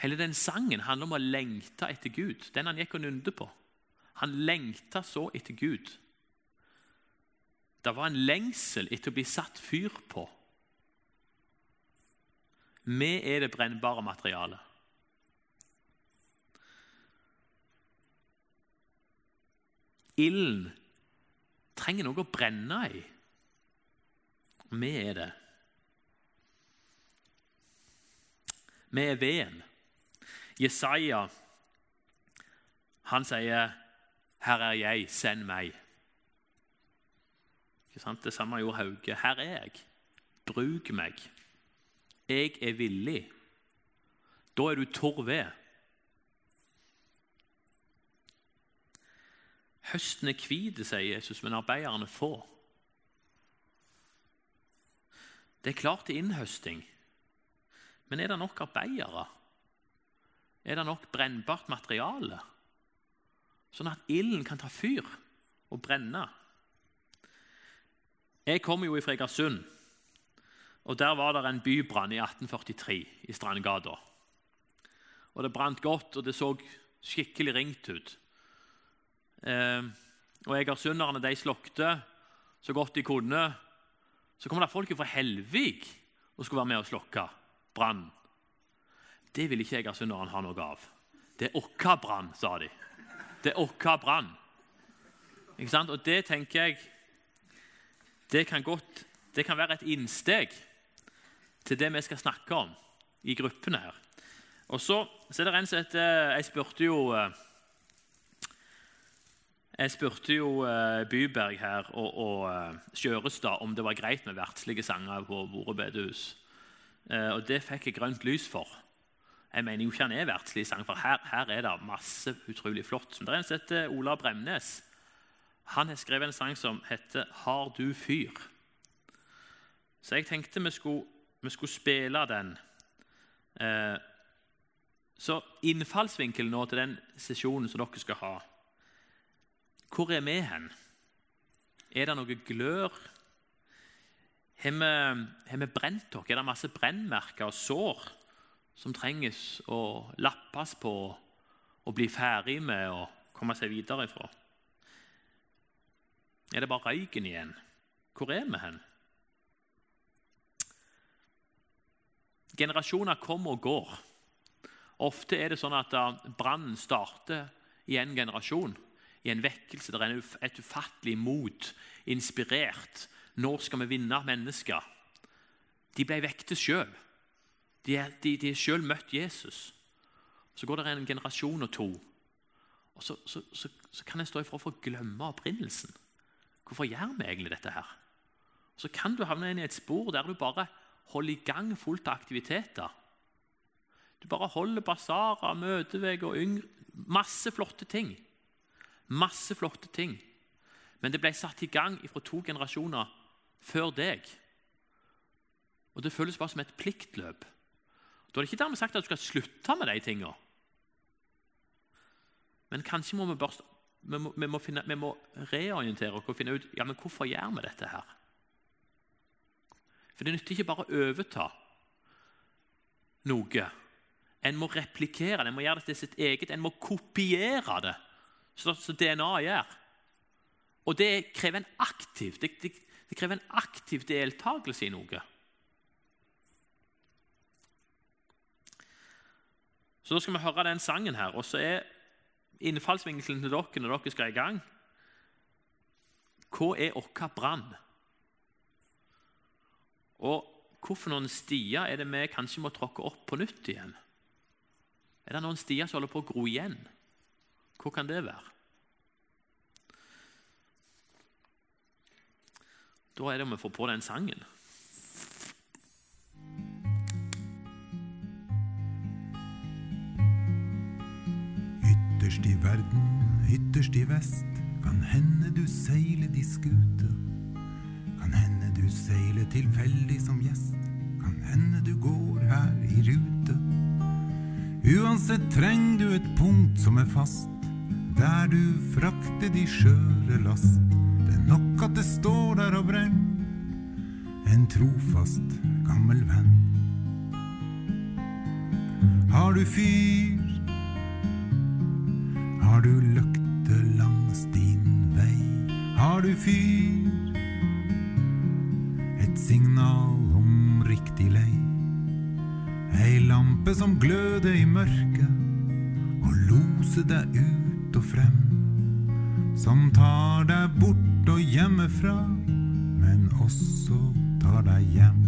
Hele den sangen handler om å lengte etter Gud. Den han gikk og nynde på. Han lengta så etter Gud. Det var en lengsel etter å bli satt fyr på. Vi er det brennbare materialet. Ilden trenger noe å brenne i. Vi er det. Vi er veden. Jesaja han sier 'Her er jeg, send meg'. Ikke sant? Det samme gjorde Hauge. 'Her er jeg. Bruk meg. Jeg er villig.' Da er du torr ved. Høsten er hvit, sier Jesus, men arbeiderne få. Det er klart til innhøsting, men er det nok arbeidere? Er det nok brennbart materiale? sånn at ilden kan ta fyr og brenne. Jeg kommer jo fra Egersund, og der var det en bybrann i 1843 i Strandgata. Og Det brant godt, og det så skikkelig ringt ut. Eh, og Egersunderne de slokte så godt de kunne. Så kom det folk fra Helvig og skulle være med og slokke brann. Det ville ikke egersunderne ha noe av. Det er okka brann, sa de. Det er okka brann. Ikke sant? Og det tenker jeg det kan, godt, det kan være et innsteg til det vi skal snakke om i gruppene her. Og så, så er det en som heter Jeg spurte jo jeg spurte jo Byberg her og, og Skjørestad om det var greit med verdslige sanger på våre bedehus. Og det fikk jeg grønt lys for. Jeg mener jo ikke han er verdslig sang, for her, her, er det masse utrolig flott. Men det er en som heter Ola Bremnes. Han har skrevet en sang som heter 'Har du fyr'. Så jeg tenkte vi skulle, vi skulle spille den. Eh, så innfallsvinkelen nå til den sesjonen som dere skal ha Hvor er vi hen? Er det noe glør? Har vi, brent dere? Er det masse brennmerker og sår? som trenges å lappes på og bli ferdig med og komme seg videre ifra? Er det bare røyken igjen? Hvor er vi hen? Generasjoner kommer og går. Ofte er det sånn at brannen starter i en generasjon, i en vekkelse. Det er et ufattelig mot, inspirert. Nå skal vi vinne mennesker. De ble vektet sjøl. De har selv møtt Jesus. Så går det en generasjon og to. Og Så, så, så, så kan en stå ifra for å glemme opprinnelsen. Hvorfor gjør vi egentlig dette her? Så kan du havne inn i et spor der du bare holder i gang fullt av aktiviteter. Du bare holder basarer, møtevegger og yngre Masse flotte ting. Masse flotte ting. Men det ble satt i gang fra to generasjoner før deg. Og det føles bare som et pliktløp. Da er det ikke dermed sagt at du skal slutte med de tingene. Men kanskje må vi, børste, vi, må, vi, må finne, vi må reorientere oss og finne ut ja, men hvorfor gjør vi dette. her? For det nytter ikke bare å overta noe. En må replikere det, en må gjøre det til sitt eget, en må kopiere det, sånn som DNA gjør. Og det krever en aktiv, det, det, det krever en aktiv deltakelse i noe. Så Da skal vi høre den sangen her. Og så er innfallsvinkelen til dere når dere skal i gang Hva er vår brann? Og hvorfor noen stier er det vi kanskje må tråkke opp på nytt igjen? Er det noen stier som holder på å gro igjen? Hvor kan det være? Da er det om vi får på den sangen. Ytterst i verden, ytterst i vest, kan hende du seiler de skute. Du seiler tilfeldig som gjest, kan hende du går her i rute. Uansett trenger du et punkt som er fast, der du frakter de skjøre last. Det er nok at det står der og brenner, en trofast, gammel venn. Har du fyr, har du løkte langs din vei? Har du fyr? Signal om riktig lei. Ei lampe som gløder i mørket og loser deg ut og frem. Som tar deg bort og hjemmefra, men også tar deg hjem.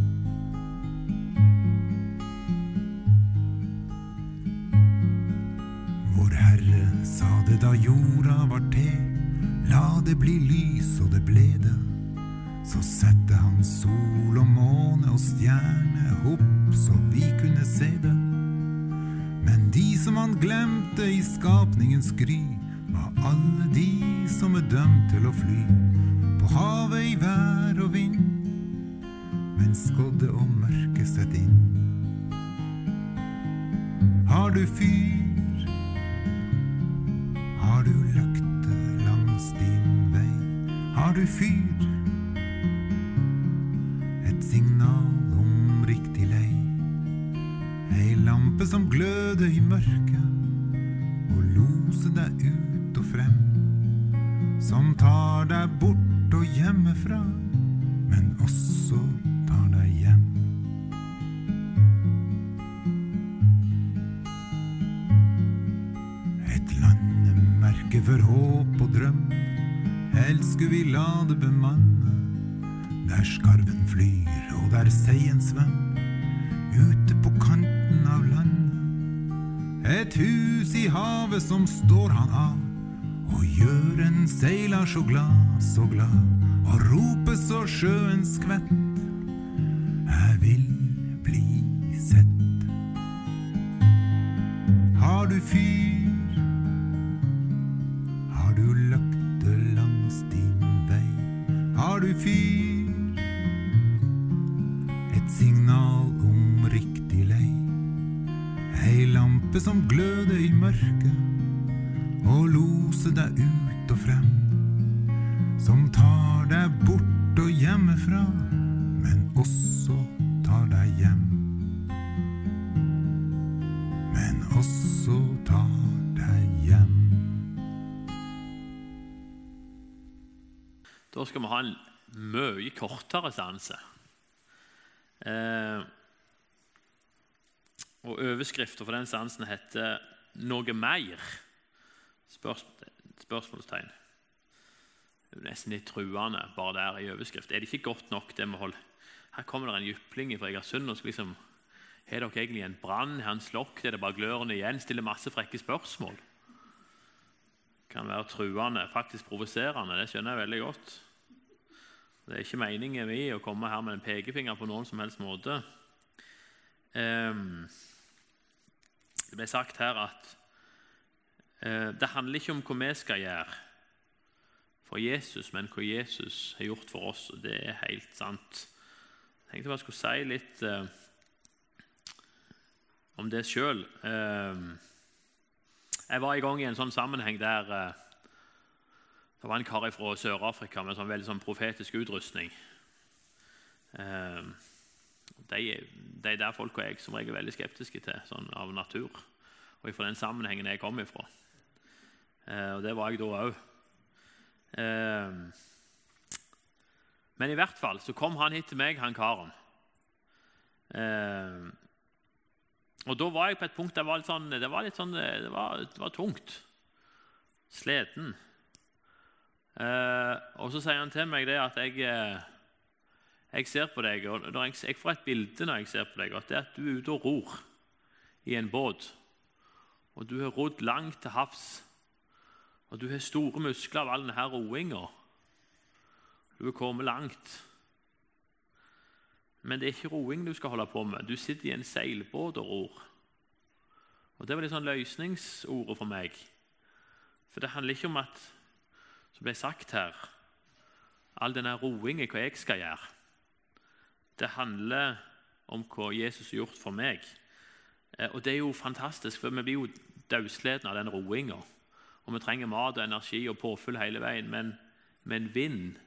Vår Herre sa det da jorda var til. La det bli lys, og det ble det. Så sette han sol og måne og stjerne opp så vi kunne se det. Men de som han glemte i skapningens gry, var alle de som er dømt til å fly. På havet i vær og vind, mens skodde og mørke sett inn. Har du fyr? Har du løkte langs din vei? Har du fyr? Der skarven flyr og der seien svømmer, Ute på kanten av landet. Et hus i havet som står han av. Og Gjøren seiler så glad, så glad. Og roper så sjøen skvett. Jeg vil bli sett. Har du fyr? Mørket og loser deg ut og frem. Som tar deg bort og hjemmefra, men også tar deg hjem. Men også tar deg hjem. Da skal vi ha en mye kortere seanse. Eh, og Overskriften for den seansen heter 'Noe mer?' Spørs, spørsmålstegn. Det er nesten litt truende bare der i overskrift. Er det ikke godt nok, det vi holder Her kommer det en jypling fra Egersund og skal liksom Har dere egentlig en brann? Har han slokket? Er det bare glørende igjen? Stiller masse frekke spørsmål. Kan være truende, faktisk provoserende. Det skjønner jeg veldig godt. Det er ikke meningen min å komme her med en pekefinger på noen som helst måte. Ehm, det ble sagt her at eh, det handler ikke om hva vi skal gjøre for Jesus, men hva Jesus har gjort for oss. og Det er helt sant. Jeg tenkte bare jeg skulle si litt eh, om det sjøl. jeg var i gang i en sånn sammenheng der eh, det var en kar fra Sør-Afrika med sånn veldig sånn profetisk utrustning. Eh, de, de der folka er jeg som regel veldig skeptiske til, sånn av natur. Og fra den sammenhengen jeg kom ifra. Eh, og det var jeg da òg. Eh, men i hvert fall så kom han hit til meg, han karen. Eh, og da var jeg på et punkt der var sånn, det var litt sånn, det var, det var tungt. Sliten. Eh, og så sier han til meg det at jeg, eh, jeg ser på deg, og jeg, får et bilde når jeg ser på deg, at det er at du er ute og ror i en båt. Og du har rodd langt til havs. Og du har store muskler av all denne roinga. Du har kommet langt. Men det er ikke roing du skal holde på med. Du sitter i en seilbåt og ror. Og Det var litt sånn løsningsordet for meg. For det handler ikke om at som ble sagt her, all denne roingen, hva jeg skal gjøre. Det handler om hva Jesus har gjort for meg. Eh, og det er jo fantastisk, for vi blir jo dødsleden av den roinga. Og vi trenger mat og energi og påfyll hele veien. Men, men vind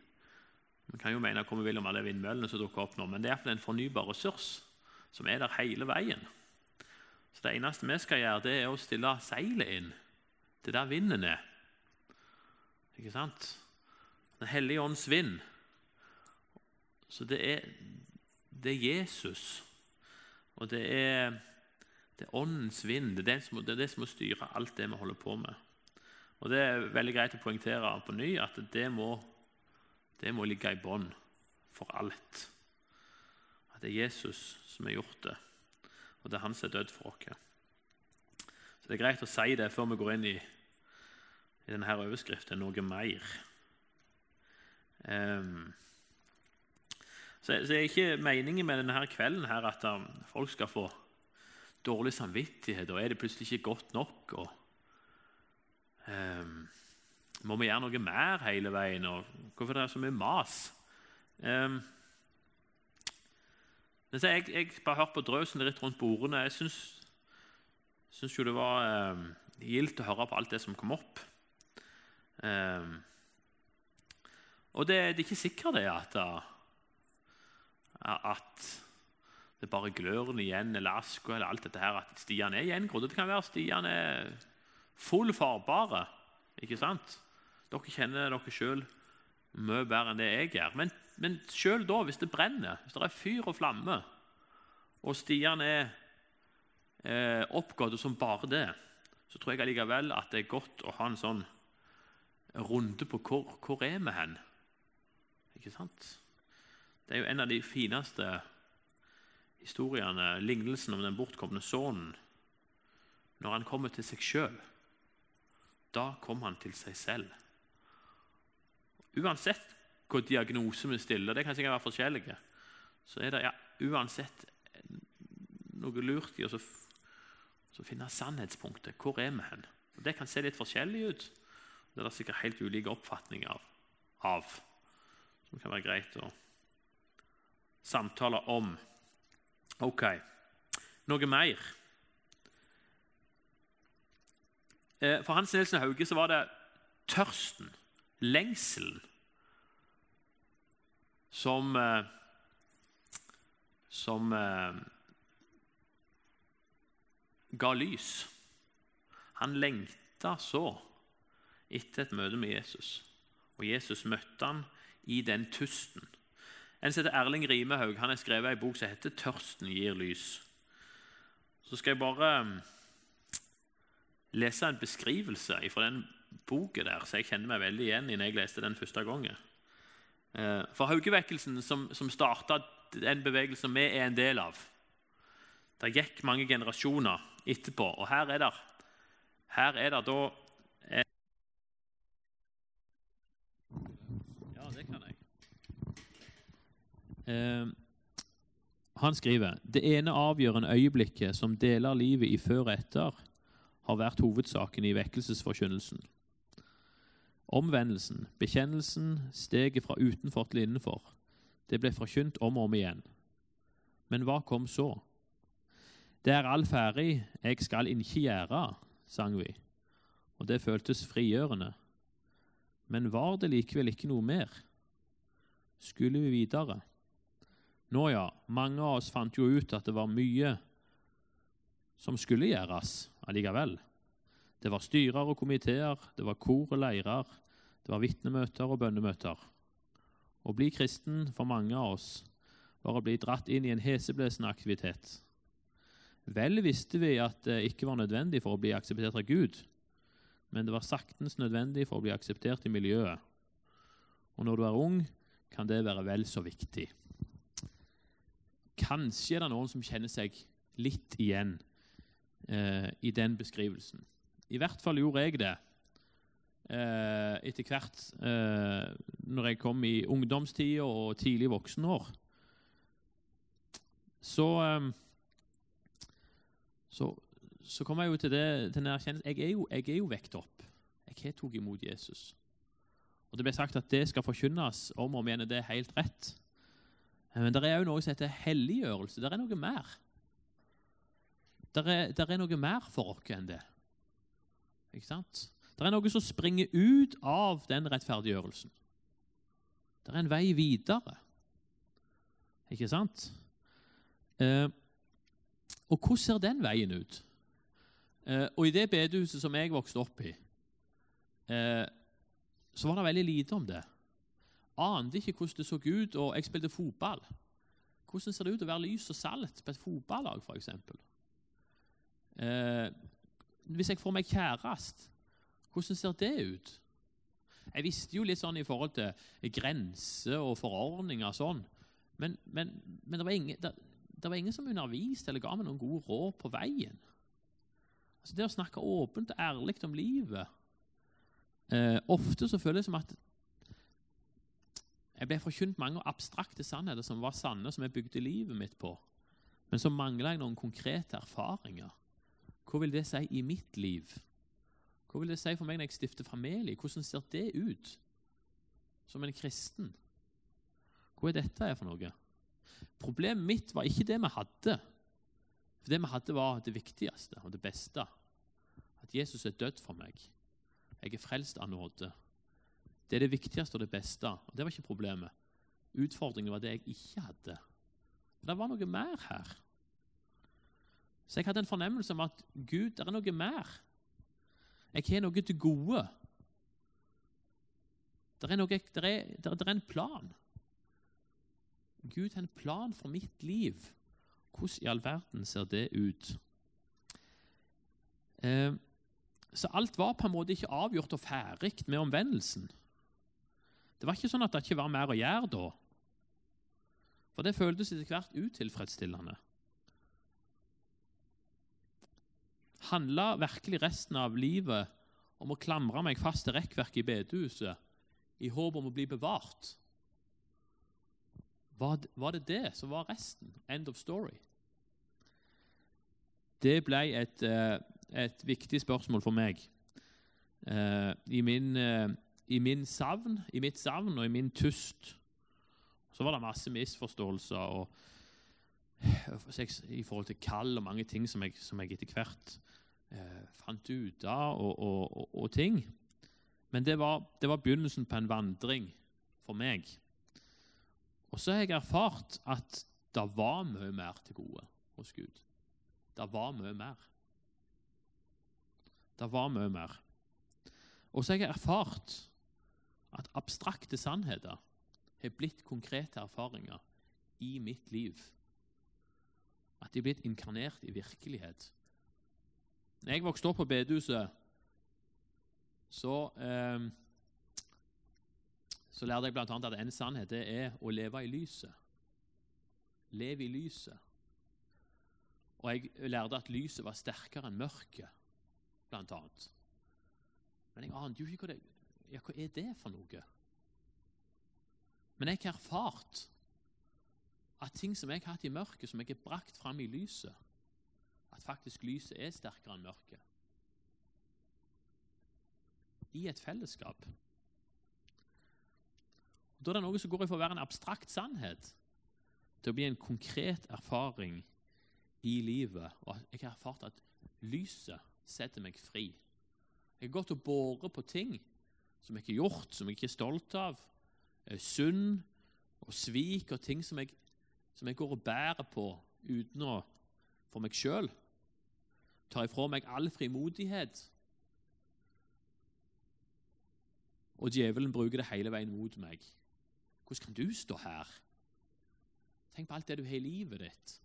Vi kan jo mene hva vi vil om alle vindmøllene som dukker opp nå, men det er iallfall en fornybar ressurs som er der hele veien. Så Det eneste vi skal gjøre, det er å stille seilet inn til der vinden er. Ikke sant? Den hellige ånds vind. Så det er, det er Jesus. Og det er, det er åndens vind. Det er det, som, det er det som må styre alt det vi holder på med. Og Det er veldig greit å poengtere på ny at det må, det må ligge i bånn for alt. At det er Jesus som har gjort det, og det er han som er død for oss. Så Det er greit å si det før vi går inn i, i denne overskriften noe mer. Um, så, så er ikke meningen med denne kvelden her at um, folk skal få dårlig samvittighet, og er det plutselig ikke godt nok? og Um, må vi gjøre noe mer hele veien? og Hvorfor det er så mye mas? Um, jeg, jeg bare hørte på drøsen litt rundt bordene. Jeg syns, syns jo det var um, gildt å høre på alt det som kom opp. Um, og det, det, er ikke sikkert det at, at det bare glør igjen eller aska eller alt dette her, at stiene er gjengrodd. Det kan være stiene er full farbare. Ikke sant? Dere kjenner dere sjøl mye bedre enn det jeg gjør. Men, men sjøl da, hvis det brenner, hvis det er fyr og flamme, og stiene er eh, oppgått som bare det, så tror jeg allikevel at det er godt å ha en sånn runde på hvor, hvor er vi hen. Ikke sant? Det er jo en av de fineste historiene, lignelsen om den bortkomne sønnen, når han kommer til seg sjøl. Da kom han til seg selv. Uansett hva diagnose vi stiller, det kan sikkert være forskjellige, så er det ja, uansett noe lurt i å finne sannhetspunktet. Hvor er vi hen? Og det kan se litt forskjellig ut. Det er det sikkert helt ulike oppfatninger av, som kan være greit å samtale om. Ok, noe mer. Eh, for Hans Nilsen Hauge så var det tørsten, lengselen, som eh, Som eh, ga lys. Han lengta så etter et møte med Jesus, og Jesus møtte han i den tusten. En som heter Erling Rimehaug han har skrevet en bok som heter 'Tørsten gir lys'. Så skal jeg bare lese en beskrivelse fra den boka der, så jeg kjenner meg veldig igjen i når jeg leste den første gangen. Eh, for Haugevekkelsen, som, som starta den bevegelsen vi er en del av Det gikk mange generasjoner etterpå, og her er det, her er det da eh, Ja, det kan jeg. Eh, han skriver det ene avgjørende øyeblikket som deler livet i før og etter, har vært hovedsaken i vekkelsesforkynnelsen. Omvendelsen, bekjennelsen, steget fra utenfor til innenfor, det ble forkynt om og om igjen. Men hva kom så? Det er all ferdig, jeg skal inkje gjøre, sang vi, og det føltes frigjørende. Men var det likevel ikke noe mer? Skulle vi videre? Nå ja, mange av oss fant jo ut at det var mye som skulle gjøres allikevel. Det var styrer og komiteer, det var kor og leirer, det var vitnemøter og bønnemøter. Å bli kristen for mange av oss var å bli dratt inn i en heseblesende aktivitet. Vel visste vi at det ikke var nødvendig for å bli akseptert av Gud, men det var saktens nødvendig for å bli akseptert i miljøet. Og når du er ung, kan det være vel så viktig. Kanskje er det noen som kjenner seg litt igjen eh, i den beskrivelsen. I hvert fall gjorde jeg det eh, etter hvert eh, når jeg kom i ungdomstida og tidlig voksenår. Så, eh, så, så kom jeg jo til det til den erkjennelsen jeg, er jo- jeg er jo vekt opp. Jeg har tatt imot Jesus. Og Det ble sagt at det skal forkynnes om og igjen, det er helt rett. Eh, Men det er jo noe som heter helliggjørelse. Det er noe mer. Det er, er noe mer for oss enn det. Ikke sant? Det er noe som springer ut av den rettferdiggjørelsen. Det er en vei videre. Ikke sant? Eh, og hvordan ser den veien ut? Eh, og i det bedehuset som jeg vokste opp i, eh, så var det veldig lite om det. Ante ikke hvordan det så ut, og jeg spilte fotball. Hvordan ser det ut å være lys og salt på et fotballag, f.eks.? Eh, hvis jeg får meg kjæreste, hvordan ser det ut? Jeg visste jo litt sånn i forhold til grenser og forordninger og sånn, men, men, men det, var ingen, det, det var ingen som underviste eller ga meg noen gode råd på veien. Altså Det å snakke åpent og ærlig om livet eh, Ofte så føles det som at jeg ble forkynt mange abstrakte sannheter som var sanne, som jeg bygde livet mitt på, men så mangla jeg noen konkrete erfaringer. Hva vil det si i mitt liv? Hva vil det si for meg når jeg stifter familie? Hvordan ser det ut som en kristen? Hva er dette for noe? Problemet mitt var ikke det vi hadde. For det vi hadde, var det viktigste og det beste. At Jesus er død for meg. Jeg er frelst av nåde. Det er det viktigste og det beste. Og Det var ikke problemet. Utfordringen var det jeg ikke hadde. Det var noe mer her. Så jeg hadde en fornemmelse om at Gud, det er noe mer. Jeg har noe til gode. Det er, noe, det er, der er en plan. Gud har en plan for mitt liv. Hvordan i all verden ser det ut? Eh, så alt var på en måte ikke avgjort og ferdig med omvendelsen. Det var ikke sånn at det ikke var mer å gjøre da. For det føltes etter hvert utilfredsstillende. Handla virkelig resten av livet om å klamre meg fast til rekkverket i bedehuset i håp om å bli bevart? Var det, det som var resten? End of story. Det ble et, eh, et viktig spørsmål for meg. Eh, I min, eh, i savn, i mitt savn og i min tust så var det masse misforståelser og, i forhold til kall og mange ting som jeg, som jeg etter hvert eh, fant ut av, og, og, og ting. Men det var, det var begynnelsen på en vandring for meg. Og så har jeg erfart at det var mye mer til gode hos Gud. Det var mye mer. Det var mye mer. Og så har jeg erfart at abstrakte sannheter har blitt konkrete erfaringer i mitt liv. At de er blitt inkarnert i virkelighet. Når jeg vokste opp på bedehuset, så eh, så lærte jeg bl.a. at en sannhet det er å leve i lyset. Leve i lyset. Og jeg lærte at lyset var sterkere enn mørket, annet. Men jeg ante jo ikke hva det ja, hva er det for noe. Men jeg har erfart at ting som jeg har hatt i mørket, som jeg har brakt fram i lyset, at faktisk lyset er sterkere enn mørket. I et fellesskap. Da er det noe som går fra å være en abstrakt sannhet til å bli en konkret erfaring i livet. Og jeg har erfart at lyset setter meg fri. Jeg har gått og båret på ting som jeg ikke har gjort, som jeg ikke er stolt av. Synd og svik og ting som jeg, som jeg går og bærer på uten å for meg sjøl. Tar ifra meg all frimodighet. Og djevelen bruker det hele veien mot meg. Hvordan kan du stå her? Tenk på alt det du har i livet ditt.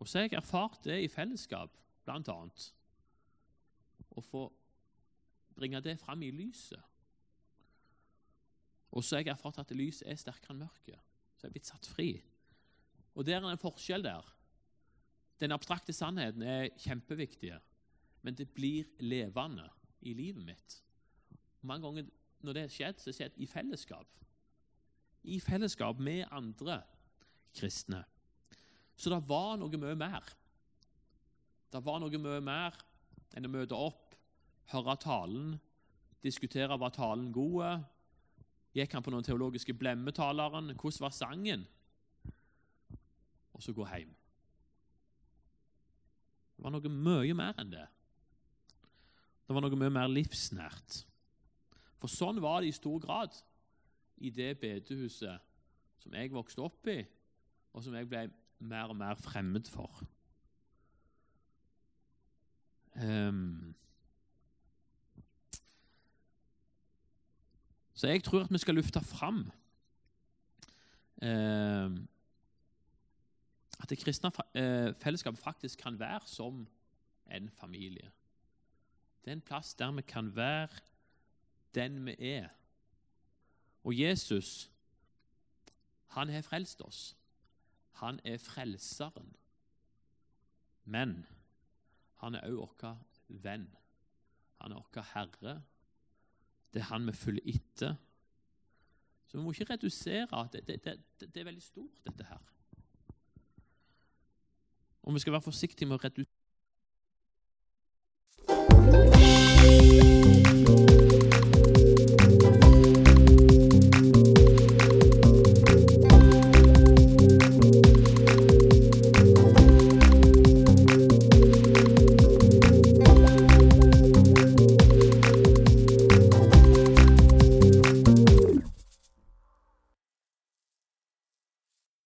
Og så har jeg erfart det i fellesskap, blant annet. Å få bringe det fram i lyset. Og så har jeg erfart at lyset er sterkere enn mørket. Så jeg er blitt satt fri. Og der er en forskjell der. Den abstrakte sannheten er kjempeviktig, men det blir levende i livet mitt. Mange ganger når det har skjedd, så har det skjedd i fellesskap. I fellesskap med andre kristne. Så det var noe mye mer. Det var noe mye mer enn å møte opp, høre talen, diskutere var talen god, gikk han på noen teologiske blemmetaleren, hvordan var sangen, og så gå hjem. Det var noe mye mer enn det. Det var noe mye mer livsnært. For sånn var det i stor grad i det bedehuset som jeg vokste opp i, og som jeg ble mer og mer fremmed for. Um, så jeg tror at vi skal lufte fram eh, at det kristne eh, fellesskapet faktisk kan være som en familie. Det er en plass der vi kan være den vi er. Og Jesus, han har frelst oss. Han er frelseren. Men han er òg vår venn. Han er vår herre. Det er han vi følger etter. Så vi må ikke redusere det, det, det, det er veldig stort, dette her. Og vi skal være forsiktige med å redusere